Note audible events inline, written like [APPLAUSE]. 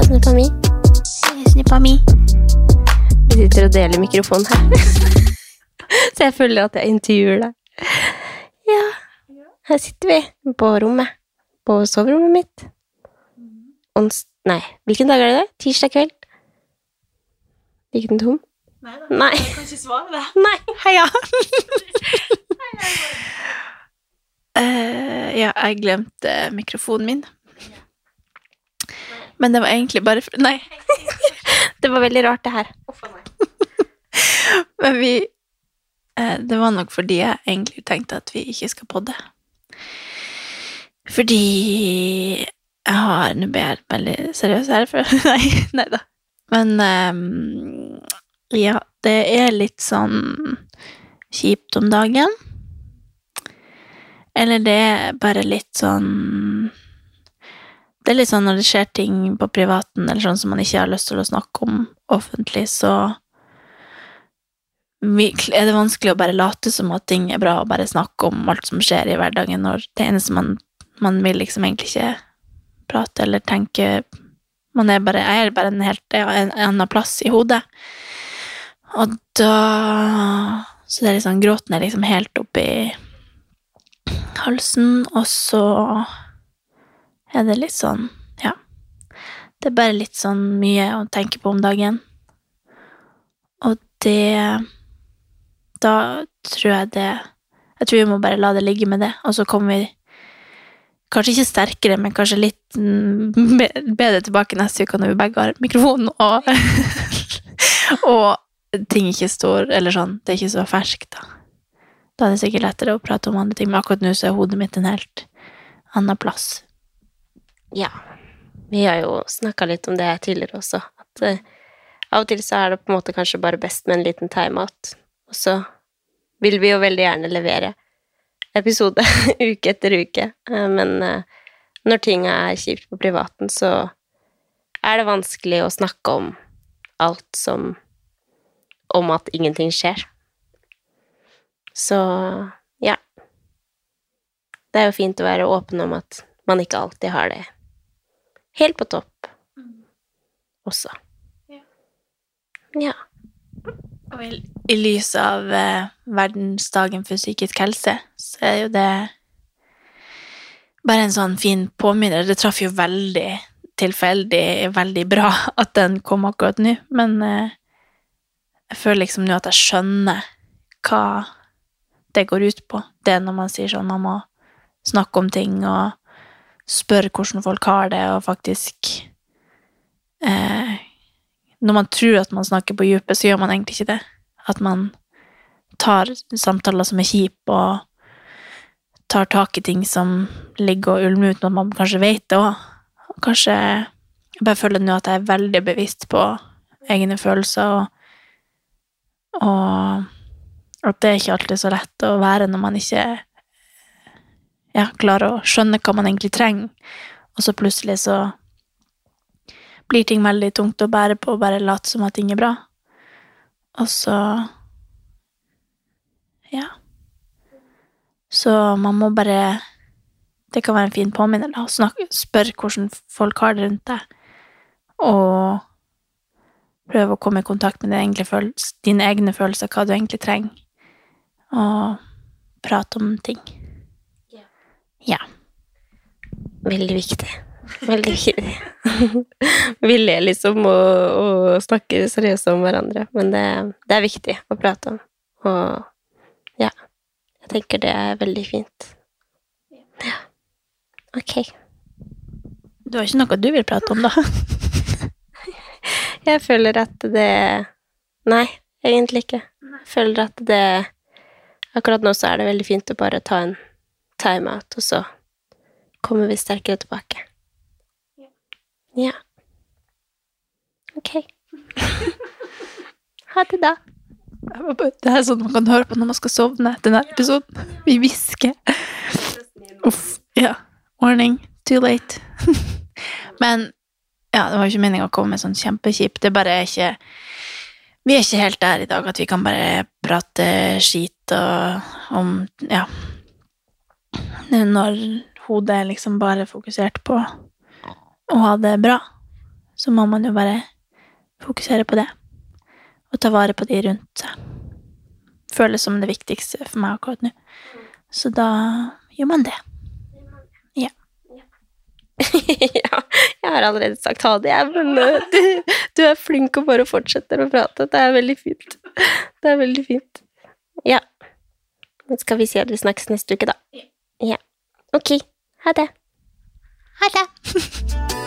Heia Sneppa mi. Snippa mi. Vi sitter og deler mikrofon her. [LAUGHS] Så jeg føler at jeg intervjuer deg. Ja, her sitter vi på rommet. På soverommet mitt. Ons... Nei, hvilken dag er det? Tirsdag kveld? Gikk den tom? Nei da, Nei. jeg kan ikke svare det. [LAUGHS] Nei. Heia! Uh, [LAUGHS] ja, jeg glemte mikrofonen min. Men det var egentlig bare Nei. [LAUGHS] Det var veldig rart, det her. [LAUGHS] Men vi eh, Det var nok fordi jeg egentlig tenkte at vi ikke skal podde. Fordi jeg har Nå ble jeg veldig seriøs her, for [LAUGHS] Nei, nei da. Men um, ja, det er litt sånn kjipt om dagen. Eller det er bare litt sånn Det er litt sånn når det skjer ting på privaten, eller sånn som man ikke har lyst til å snakke om offentlig, så er det vanskelig å bare late som at ting er bra, og bare snakke om alt som skjer i hverdagen, når det eneste man, man vil liksom egentlig ikke prate eller tenke Man er bare, er bare en helt en, en annen plass i hodet. Og da Så det er liksom Gråten er liksom helt oppi halsen, og så er det litt sånn Ja. Det er bare litt sånn mye å tenke på om dagen. Og det Da tror jeg det Jeg tror vi må bare la det ligge med det, og så kommer vi Kanskje ikke sterkere, men kanskje litt bedre tilbake neste uke når vi begge har mikrofonen og [LAUGHS] Og ting ikke står Eller sånn, det er ikke så ferskt, da. Da er det sikkert lettere å prate om andre ting, men akkurat nå så er hodet mitt en helt annen plass. Ja. Vi har jo snakka litt om det her tidligere også, at eh, av og til så er det på en måte kanskje bare best med en liten timeout, og så vil vi jo veldig gjerne levere episode [LAUGHS] uke etter uke, eh, men eh, når ting er kjipt på privaten, så er det vanskelig å snakke om alt som om at ingenting skjer. Så ja. Det er jo fint å være åpen om at man ikke alltid har det helt på topp også. Ja. Ja. Og i, i lys av eh, verdensdagen for psykisk helse, så er jo det bare en sånn fin påminner. Det traff jo veldig tilfeldig, veldig bra [LAUGHS] at den kom akkurat nå, men eh, jeg føler liksom nå at jeg skjønner hva det går ut på. Det er når man sier sånn, man må snakke om ting og spørre hvordan folk har det, og faktisk eh, Når man tror at man snakker på dypet, så gjør man egentlig ikke det. At man tar samtaler som er kjipe, og tar tak i ting som ligger og ulmer uten at man kanskje vet det òg. Kanskje Jeg bare føler nå at jeg er veldig bevisst på egne følelser, og, og at det er ikke alltid så lett å være når man ikke ja, klarer å skjønne hva man egentlig trenger, og så plutselig så blir ting veldig tungt å bære på og bare late som at ting er bra. Og så Ja. Så man må bare Det kan være en fin påminner, da, å snakke, spørre hvordan folk har det rundt deg, og prøve å komme i kontakt med dine egne følelser, hva du egentlig trenger, og prate om ting. Ja. Veldig viktig. Veldig viktig. [LAUGHS] vi ler liksom og, og snakker seriøst om hverandre, men det, det er viktig å prate om. Og ja, jeg tenker det er veldig fint. Ja. Ok. Du har ikke noe du vil prate om, da? [LAUGHS] Jeg føler at det Nei, egentlig ikke. Jeg føler at det Akkurat nå så er det veldig fint å bare ta en timeout, og så kommer vi sterkere tilbake. Ja. Ok. [LAUGHS] Ha det, da. Det er sånn man kan høre på når man skal sovne. Denne episoden. Vi hvisker. Uff. Ja. Warning. Too late. [LAUGHS] Men ja, det var ikke meningen å komme med sånn kjempekjipt. Det bare er ikke Vi er ikke helt der i dag at vi kan bare prate skit og om Ja. Når hodet er liksom bare fokusert på å ha det bra, så må man jo bare fokusere på det. Og ta vare på de rundt seg. Føles som det viktigste for meg akkurat nå. Så da gjør man det. ja, jeg har allerede sagt ha det, jeg, men uh, du, du er flink og bare fortsetter å prate. Det er veldig fint. Det er veldig fint. Ja. Men skal vi si at vi snakkes neste uke, da? Ja. Ok. Ha det. Ha det! [LAUGHS]